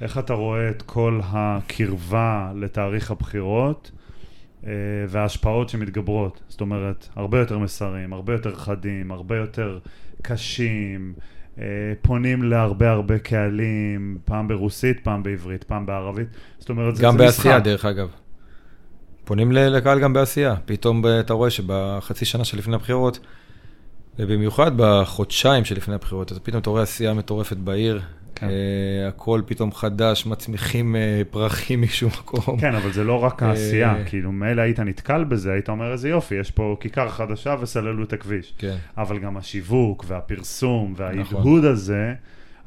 Speaker 1: איך אתה רואה את כל הקרבה לתאריך הבחירות? אה, וההשפעות שמתגברות. זאת אומרת, הרבה יותר מסרים, הרבה יותר חדים, הרבה יותר קשים, אה, פונים להרבה הרבה קהלים, פעם ברוסית, פעם בעברית, פעם בערבית. זאת אומרת,
Speaker 2: זה משחק. גם בעשייה, דרך אגב. פונים לקהל גם בעשייה. פתאום אתה רואה שבחצי שנה שלפני הבחירות, ובמיוחד בחודשיים שלפני הבחירות, אז פתאום אתה רואה עשייה מטורפת בעיר, כן. Uh, הכל פתאום חדש, מצמיחים uh, פרחים משום מקום.
Speaker 1: כן, אבל זה לא רק העשייה, uh, כאילו מילא היית נתקל בזה, היית אומר איזה יופי, יש פה כיכר חדשה וסללו את הכביש.
Speaker 2: כן.
Speaker 1: אבל גם השיווק והפרסום וההדהוד נכון. הזה,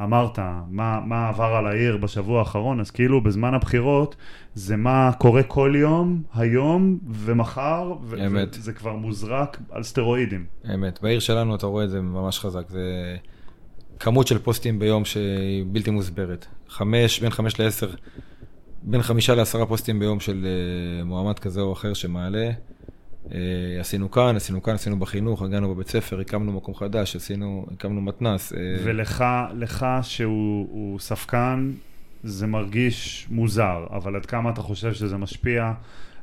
Speaker 1: אמרת, מה, מה עבר על העיר בשבוע האחרון, אז כאילו בזמן הבחירות, זה מה קורה כל יום, היום ומחר, וזה כבר מוזרק על סטרואידים.
Speaker 2: אמת, בעיר שלנו אתה רואה את זה ממש חזק, זה... כמות של פוסטים ביום שהיא בלתי מוסברת. חמש, בין חמש לעשר, בין חמישה לעשרה פוסטים ביום של uh, מועמד כזה או אחר שמעלה. Uh, עשינו כאן, עשינו כאן, עשינו בחינוך, הגענו בבית ספר, הקמנו מקום חדש, עשינו, הקמנו מתנ"ס. Uh...
Speaker 1: ולך, לך שהוא ספקן, זה מרגיש מוזר, אבל עד כמה אתה חושב שזה משפיע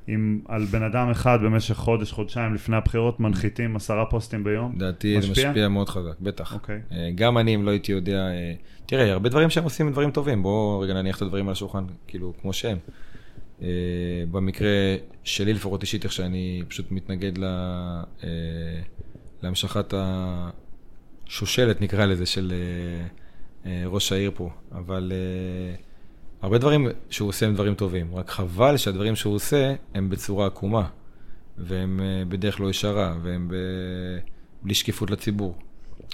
Speaker 1: אם על בן אדם אחד במשך חודש, חודשיים לפני הבחירות מנחיתים עשרה פוסטים ביום?
Speaker 2: לדעתי זה משפיע מאוד חזק, בטח.
Speaker 1: אוקיי.
Speaker 2: Okay. גם אני, אם לא הייתי יודע... אה, תראה, הרבה דברים שהם עושים דברים טובים, בואו רגע נניח את הדברים על השולחן, כאילו, כמו שהם. אה, במקרה שלי לפחות אישית, איך שאני פשוט מתנגד לה, אה, להמשכת השושלת, נקרא לזה, של ראש העיר פה. אבל... הרבה דברים שהוא עושה הם דברים טובים, רק חבל שהדברים שהוא עושה הם בצורה עקומה, והם אה, בדרך לא ישרה, והם ב... בלי שקיפות לציבור.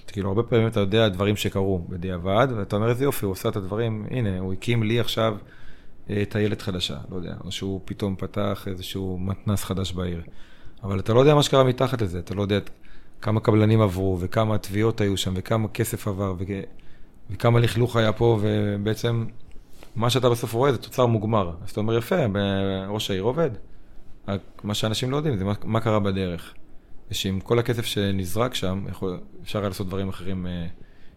Speaker 2: כאילו, הרבה פעמים אתה יודע דברים שקרו בדיעבד, ואתה אומר, איזה יופי, הוא עושה את הדברים, הנה, הוא הקים לי עכשיו אה, את הילד חדשה, לא יודע, או שהוא פתאום פתח איזשהו מתנס חדש בעיר. אבל אתה לא יודע מה שקרה מתחת לזה, אתה לא יודע כמה קבלנים עברו, וכמה תביעות היו שם, וכמה כסף עבר, וכ... וכמה לכלוך היה פה, ובעצם מה שאתה בסוף רואה זה תוצר מוגמר. אז אתה אומר, יפה, ראש העיר עובד. מה שאנשים לא יודעים זה מה, מה קרה בדרך. ושעם כל הכסף שנזרק שם, יכול, אפשר היה לעשות דברים אחרים אה,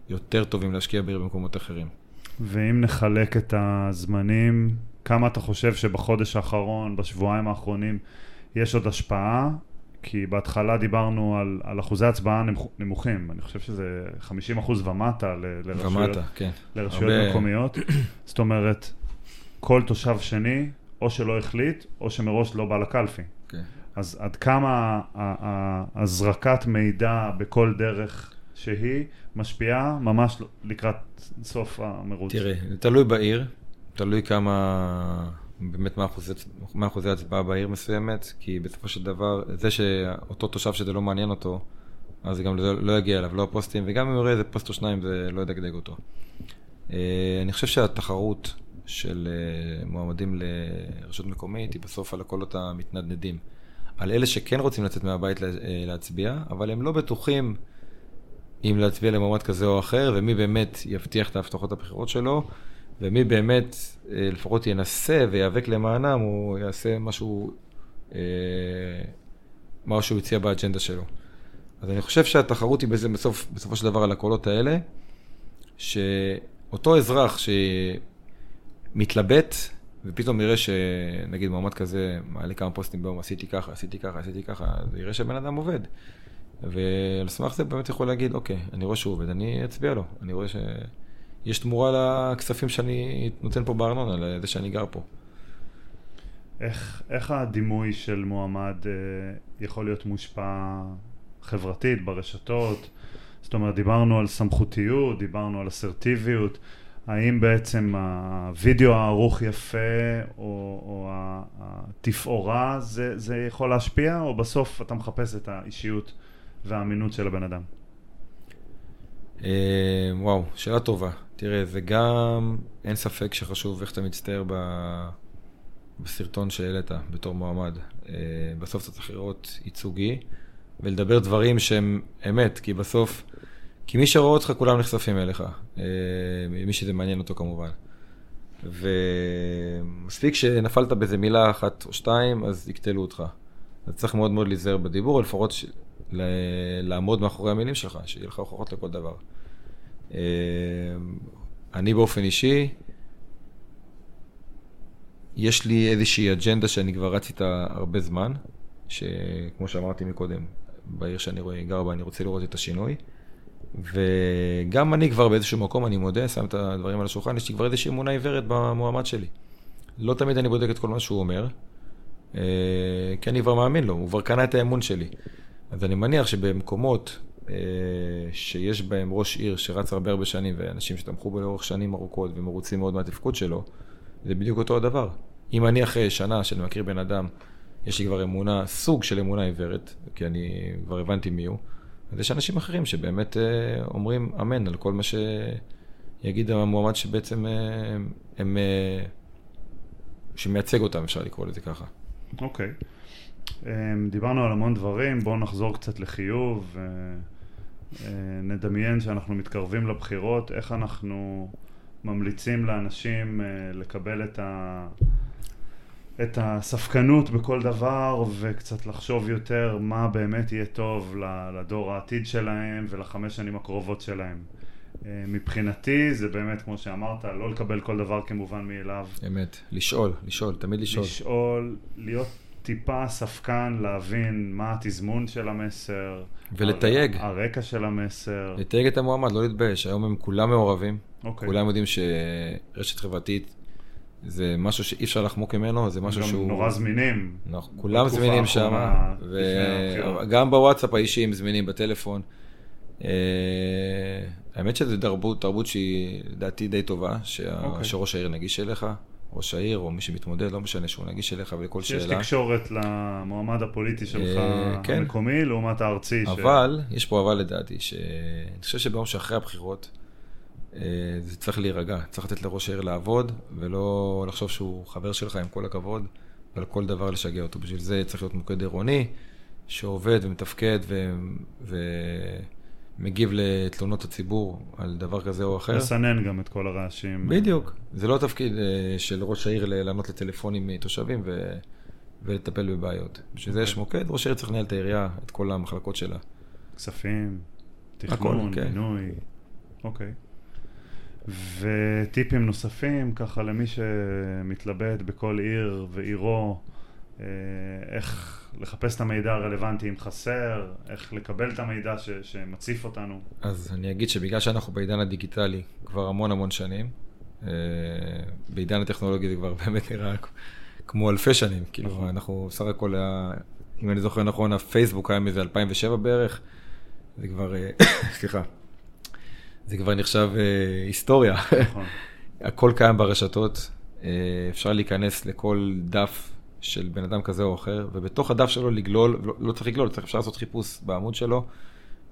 Speaker 2: יותר טובים להשקיע בעיר במקומות אחרים.
Speaker 1: ואם נחלק את הזמנים, כמה אתה חושב שבחודש האחרון, בשבועיים האחרונים, יש עוד השפעה? כי בהתחלה דיברנו על, על אחוזי הצבעה נמוכ, נמוכים, אני חושב שזה 50 אחוז ומטה ל, לרשויות,
Speaker 2: ומטה, כן.
Speaker 1: לרשויות
Speaker 2: הרבה-
Speaker 1: מקומיות. זאת אומרת, כל תושב שני, או שלא החליט, או שמראש לא בא לקלפי.
Speaker 2: כן.
Speaker 1: אז עד כמה הזרקת מידע בכל דרך שהיא משפיעה ממש לקראת סוף המרוץ?
Speaker 2: תראה, תלוי בעיר, תלוי כמה, באמת מה אחוזי, מה אחוזי הצבעה בעיר מסוימת, כי בסופו של דבר, זה שאותו תושב שזה לא מעניין אותו, אז זה גם לא, לא יגיע אליו, לא הפוסטים, וגם אם הוא יראה איזה פוסט או שניים, זה לא ידגדג אותו. אה, אני חושב שהתחרות של אה, מועמדים לרשות מקומית היא בסוף על הקולות המתנדנדים. על אלה שכן רוצים לצאת מהבית אה, להצביע, אבל הם לא בטוחים אם להצביע למועמד כזה או אחר, ומי באמת יבטיח את ההבטחות הבחירות שלו, ומי באמת אה, לפחות ינסה וייאבק למענם, הוא יעשה משהו, אה, מה שהוא הציע באג'נדה שלו. אז אני חושב שהתחרות היא בזה בסוף, בסופו של דבר על הקולות האלה, שאותו אזרח שמתלבט, ופתאום יראה שנגיד מועמד כזה מעלה כמה פוסטים ביום, עשיתי ככה, עשיתי ככה, עשיתי ככה, אז יראה שהבן אדם עובד. ועל סמך זה באמת יכול להגיד, אוקיי, אני רואה שהוא עובד, אני אצביע לו. אני רואה שיש תמורה לכספים שאני נותן פה בארנונה, לזה שאני גר פה.
Speaker 1: איך, איך הדימוי של מועמד אה, יכול להיות מושפע חברתית, ברשתות? זאת אומרת, דיברנו על סמכותיות, דיברנו על אסרטיביות. האם בעצם הווידאו הערוך יפה, או, או התפאורה, זה, זה יכול להשפיע, או בסוף אתה מחפש את האישיות והאמינות של הבן אדם?
Speaker 2: אה, וואו, שאלה טובה. תראה, זה גם, אין ספק שחשוב איך אתה מצטייר ב... בסרטון שהעלית בתור מועמד. אה, בסוף אתה צריך לראות ייצוגי ולדבר דברים שהם אמת, כי בסוף, כי מי שרואה אותך כולם נחשפים אליך, אה, מי שזה מעניין אותו כמובן. ומספיק שנפלת באיזה מילה אחת או שתיים, אז יקטלו אותך. אז צריך מאוד מאוד להיזהר בדיבור, לפחות. לעמוד מאחורי המילים שלך, שיהיה לך הוכחות לכל דבר. אה, אני באופן אישי, יש לי איזושהי אג'נדה שאני כבר רץ איתה הרבה זמן, שכמו שאמרתי מקודם, בעיר שאני רואה, גר בה, אני רוצה לראות את השינוי. וגם אני כבר באיזשהו מקום, אני מודה, שם את הדברים על השולחן, יש לי כבר איזושהי אמונה עיוורת במועמד שלי. לא תמיד אני בודק את כל מה שהוא אומר, אה, כי אני כבר מאמין לו, הוא כבר קנה את האמון שלי. אז אני מניח שבמקומות אה, שיש בהם ראש עיר שרץ הרבה הרבה שנים, ואנשים שתמכו בו לאורך שנים ארוכות ומרוצים מאוד מהתפקוד שלו, זה בדיוק אותו הדבר. אם אני אחרי שנה שאני מכיר בן אדם, יש לי כבר אמונה, סוג של אמונה עיוורת, כי אני כבר הבנתי מי הוא, אז יש אנשים אחרים שבאמת אה, אומרים אמן על כל מה שיגיד המועמד שבעצם אה, הם, אה, שמייצג אותם, אפשר לקרוא לזה ככה.
Speaker 1: אוקיי. אמ, דיברנו על המון דברים, בואו נחזור קצת לחיוב. אה, אה, נדמיין שאנחנו מתקרבים לבחירות, איך אנחנו ממליצים לאנשים אה, לקבל את, ה... את הספקנות בכל דבר וקצת לחשוב יותר מה באמת יהיה טוב לדור העתיד שלהם ולחמש שנים הקרובות שלהם. מבחינתי זה באמת, כמו שאמרת, לא לקבל כל דבר כמובן מאליו.
Speaker 2: אמת, לשאול, לשאול, תמיד לשאול.
Speaker 1: לשאול, להיות טיפה ספקן, להבין מה התזמון של המסר.
Speaker 2: ולתייג.
Speaker 1: הר- הרקע של המסר.
Speaker 2: לתייג את המועמד, לא להתבייש. היום הם כולם מעורבים.
Speaker 1: אוקיי.
Speaker 2: כולם יודעים שרשת חברתית זה משהו שאי אפשר לחמוק ממנו, זה משהו
Speaker 1: גם
Speaker 2: שהוא...
Speaker 1: נורא זמינים.
Speaker 2: נכון, כולם זמינים שם. וגם בוואטסאפ האישי הם זמינים בטלפון. אה, האמת שזו תרבות, תרבות שהיא לדעתי די טובה, שה-
Speaker 1: אוקיי.
Speaker 2: שראש העיר נגיש אליך, ראש העיר או מי שמתמודד, לא משנה שהוא נגיש אליך ולכל
Speaker 1: שיש
Speaker 2: שאלה.
Speaker 1: תקשורת למועמד הפוליטי שלך
Speaker 2: אה, כן.
Speaker 1: המקומי לעומת הארצי. ש-
Speaker 2: אבל, יש פה אבל לדעתי, שאני חושב שביום שאחרי הבחירות, אה, זה צריך להירגע, צריך לתת לראש העיר לעבוד, ולא לחשוב שהוא חבר שלך עם כל הכבוד, ועל כל דבר לשגע אותו. בשביל זה צריך להיות מוקד עירוני, שעובד ומתפקד ו... ומגיב לתלונות הציבור על דבר כזה או אחר.
Speaker 1: לסנן גם את כל הרעשים.
Speaker 2: בדיוק. זה לא תפקיד אה, של ראש העיר לענות לטלפונים מתושבים ו... ולטפל בבעיות. בשביל זה יש מוקד, ראש העיר צריך לנהל את העירייה, את כל המחלקות שלה.
Speaker 1: כספים, תכנון,
Speaker 2: כן.
Speaker 1: בינוי. אוקיי. וטיפים נוספים, ככה למי שמתלבט בכל עיר ועירו, אה, איך לחפש את המידע הרלוונטי אם חסר, איך לקבל את המידע ש, שמציף אותנו.
Speaker 2: אז אני אגיד שבגלל שאנחנו בעידן הדיגיטלי כבר המון המון שנים, אה, בעידן הטכנולוגי זה כבר באמת נראה כמו אלפי שנים. כאילו, נכון. אנחנו סך הכל, אם אני זוכר נכון, הפייסבוק היה מזה 2007 בערך, זה כבר, אה, סליחה, זה כבר נחשב היסטוריה. נכון. הכל קיים ברשתות, אפשר להיכנס לכל דף של בן אדם כזה או אחר, ובתוך הדף שלו לגלול, לא, לא צריך לגלול, צריך אפשר לעשות חיפוש בעמוד שלו,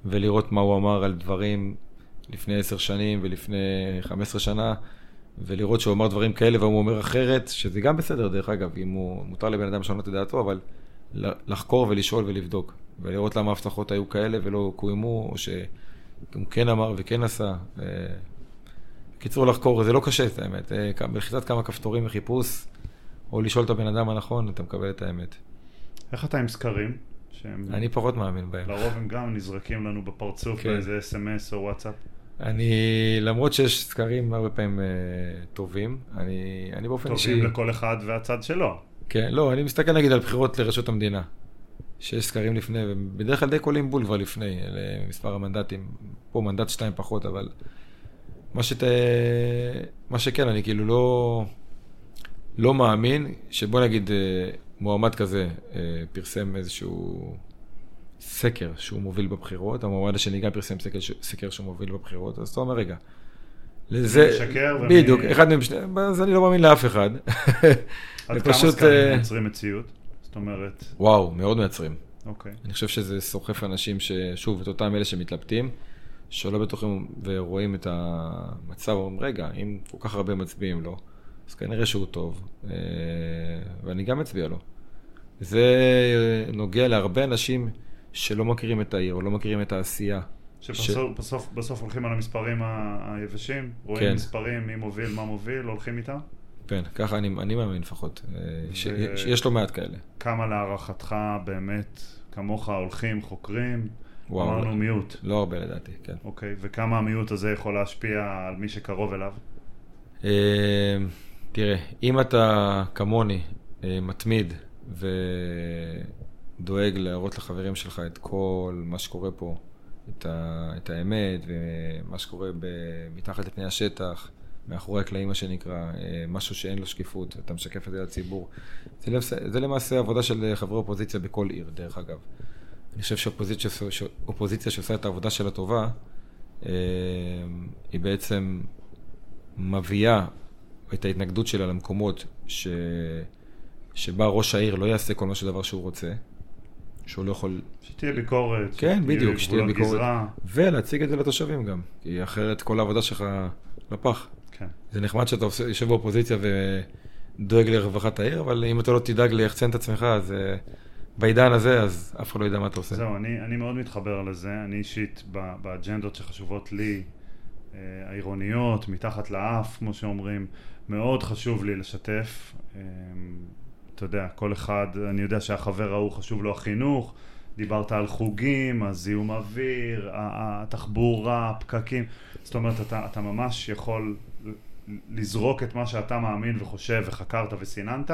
Speaker 2: ולראות מה הוא אמר על דברים לפני עשר שנים ולפני חמש עשרה שנה, ולראות שהוא אמר דברים כאלה והוא אומר אחרת, שזה גם בסדר דרך אגב, אם הוא, מותר לבן אדם לשנות את דעתו, אבל לחקור ולשאול ולבדוק, ולראות למה ההבטחות היו כאלה ולא קוימו, או שהוא כן אמר וכן עשה. בקיצור, לחקור, זה לא קשה, את האמת. אה, בלחיצת כמה כפתורים וחיפוש, או לשאול את הבן אדם הנכון, אתה מקבל את האמת.
Speaker 1: איך אתה עם סקרים?
Speaker 2: שהם... אני פחות מאמין בהם.
Speaker 1: לרוב הם גם נזרקים לנו בפרצוף כן. באיזה אס.אם.אס או וואטסאפ.
Speaker 2: אני, למרות שיש סקרים הרבה פעמים uh, טובים, אני, אני באופן
Speaker 1: אישי... טובים לכל אחד והצד שלו.
Speaker 2: כן, לא, אני מסתכל נגיד על בחירות לרשות המדינה. שיש סקרים לפני, ובדרך כלל די קולים בול כבר לפני, למספר המנדטים. פה מנדט שתיים פחות, אבל... מה, שת... מה שכן, אני כאילו לא... לא מאמין שבוא נגיד אה, מועמד כזה אה, פרסם איזשהו סקר שהוא מוביל בבחירות, המועמד השני גם פרסם סקר, סקר שהוא מוביל בבחירות, אז אתה אומר, רגע,
Speaker 1: לזה, משקר
Speaker 2: בדיוק, ומי... אחד מהם, שני, אז אני לא מאמין לאף אחד.
Speaker 1: עד כמה סקרים אה, מייצרים מציאות? זאת אומרת...
Speaker 2: וואו, מאוד מייצרים.
Speaker 1: אוקיי.
Speaker 2: אני חושב שזה סוחף אנשים ששוב, את אותם אלה שמתלבטים, שלא בטוחים ורואים את המצב, אומרים, רגע, אם כל כך הרבה מצביעים לו, לא, אז כנראה שהוא טוב, אה, ואני גם אצביע לו. זה נוגע להרבה אנשים שלא מכירים את העיר, או לא מכירים את העשייה.
Speaker 1: שבסוף ש... בסוף, הולכים על המספרים היבשים, רואים כן. מספרים, מי מוביל, מה מוביל, הולכים איתם?
Speaker 2: כן, ככה אני, אני מאמין לפחות, אה, ו... ש, שיש לא מעט כאלה.
Speaker 1: כמה להערכתך באמת, כמוך הולכים, חוקרים? וואו, אמרנו לא, מיעוט.
Speaker 2: לא הרבה לדעתי, כן.
Speaker 1: אוקיי, וכמה המיעוט הזה יכול להשפיע על מי שקרוב אליו?
Speaker 2: אה, תראה, אם אתה כמוני אה, מתמיד ודואג להראות לחברים שלך את כל מה שקורה פה, את, ה, את האמת ומה שקורה ב, מתחת לפני השטח, מאחורי הקלעים מה שנקרא, אה, משהו שאין לו שקיפות, אתה משקף את זה לציבור. זה, זה למעשה עבודה של חברי אופוזיציה בכל עיר, דרך אגב. אני חושב שאופוזיציה שעושה את העבודה שלה טובה, אה, היא בעצם מביאה את ההתנגדות שלה למקומות ש... שבה ראש העיר לא יעשה כל מה שדבר שהוא רוצה, שהוא לא יכול...
Speaker 1: שתהיה ביקורת.
Speaker 2: כן, בדיוק, שתהיה ביקורת. גזרה. ולהציג את זה לתושבים גם, כי אחרת כל העבודה שלך לפח.
Speaker 1: כן.
Speaker 2: זה נחמד שאתה יושב באופוזיציה ודואג לרווחת העיר, אבל אם אתה לא תדאג ליחצן את עצמך, אז אה, בעידן הזה, אז אף אחד לא ידע מה אתה עושה.
Speaker 1: זהו, אני, אני מאוד מתחבר לזה. אני אישית, באג'נדות שחשובות לי, אה, העירוניות, מתחת לאף, כמו שאומרים, מאוד חשוב לי לשתף. אמ, אתה יודע, כל אחד, אני יודע שהחבר ההוא חשוב לו החינוך, דיברת על חוגים, הזיהום אוויר, התחבורה, הפקקים. זאת אומרת, אתה, אתה ממש יכול לזרוק את מה שאתה מאמין וחושב וחקרת וסיננת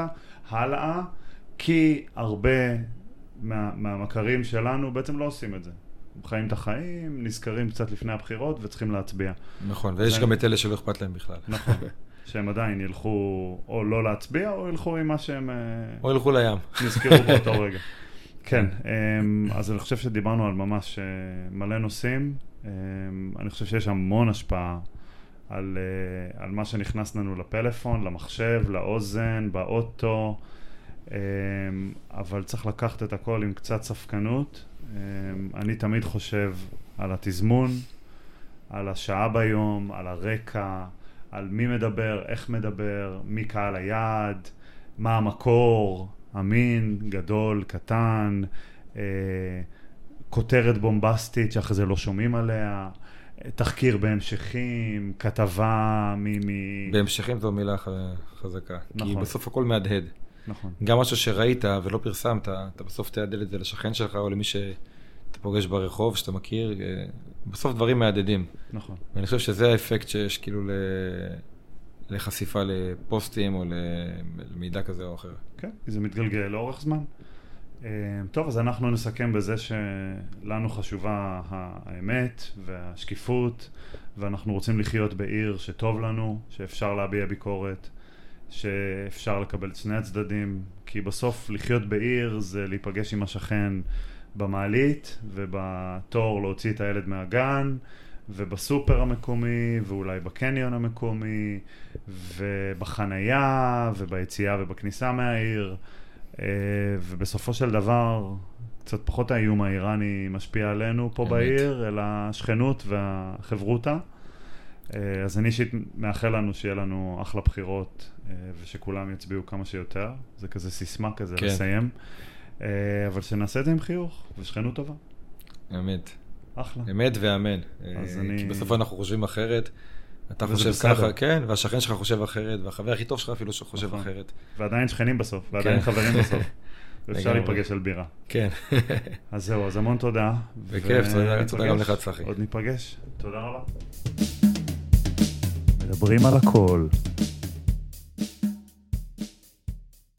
Speaker 1: הלאה, כי הרבה מה, מהמכרים שלנו בעצם לא עושים את זה. הם חיים את החיים, נזכרים קצת לפני הבחירות וצריכים להצביע.
Speaker 2: נכון, ויש. גם את אלה שלא אכפת להם בכלל.
Speaker 1: נכון. שהם עדיין ילכו או לא להצביע, או ילכו עם מה שהם... אה,
Speaker 2: או ילכו לים.
Speaker 1: נזכרו באותו רגע. כן, אמ, אז אני חושב שדיברנו על ממש אה, מלא נושאים. אמ, אני חושב שיש המון השפעה על, אה, על מה שנכנס לנו לפלאפון, למחשב, לאוזן, באוטו, אמ, אבל צריך לקחת את הכל עם קצת ספקנות. אני תמיד חושב על התזמון, על השעה ביום, על הרקע. על מי מדבר, איך מדבר, מי קהל היעד, מה המקור, אמין, גדול, קטן, אה, כותרת בומבסטית שאחרי זה לא שומעים עליה, תחקיר בהמשכים, כתבה מ... מ...
Speaker 2: בהמשכים זו מילה חזקה. נכון. כי בסוף הכל מהדהד.
Speaker 1: נכון.
Speaker 2: גם משהו שראית ולא פרסמת, אתה בסוף תעדל את זה לשכן שלך או למי שאתה פוגש ברחוב, שאתה מכיר, בסוף דברים מהדהדים.
Speaker 1: נכון.
Speaker 2: ואני חושב שזה האפקט שיש כאילו ל... לחשיפה לפוסטים או למידע כזה או אחר.
Speaker 1: כן, כי זה מתגלגל לאורך זמן. אה, טוב, אז אנחנו נסכם בזה שלנו חשובה האמת והשקיפות, ואנחנו רוצים לחיות בעיר שטוב לנו, שאפשר להביע ביקורת, שאפשר לקבל את שני הצדדים, כי בסוף לחיות בעיר זה להיפגש עם השכן במעלית ובתור להוציא את הילד מהגן. ובסופר המקומי, ואולי בקניון המקומי, ובחנייה, וביציאה ובכניסה מהעיר, אה, ובסופו של דבר, קצת פחות האיום האיראני משפיע עלינו פה באמת. בעיר, אלא השכנות והחברותה. אה, אז אני אישית מאחל לנו שיהיה לנו אחלה בחירות, אה, ושכולם יצביעו כמה שיותר. זה כזה סיסמה כזה כן. לסיים. אבל שנעשה את זה עם חיוך, ושכנות טובה.
Speaker 2: אמת.
Speaker 1: אחלה.
Speaker 2: אמת ואמן.
Speaker 1: אז אני...
Speaker 2: כי בסופו אנחנו חושבים אחרת. אתה חושב ככה, כן, והשכן שלך חושב אחרת, והחבר הכי טוב שלך אפילו שחושב נכון. אחרת.
Speaker 1: ועדיין שכנים בסוף, ועדיין כן. חברים בסוף. ואפשר להיפגש על בירה.
Speaker 2: כן.
Speaker 1: אז זהו, אז המון תודה.
Speaker 2: בכיף, תודה גם לך, צחי.
Speaker 1: עוד ניפגש. תודה רבה. מדברים על הכל.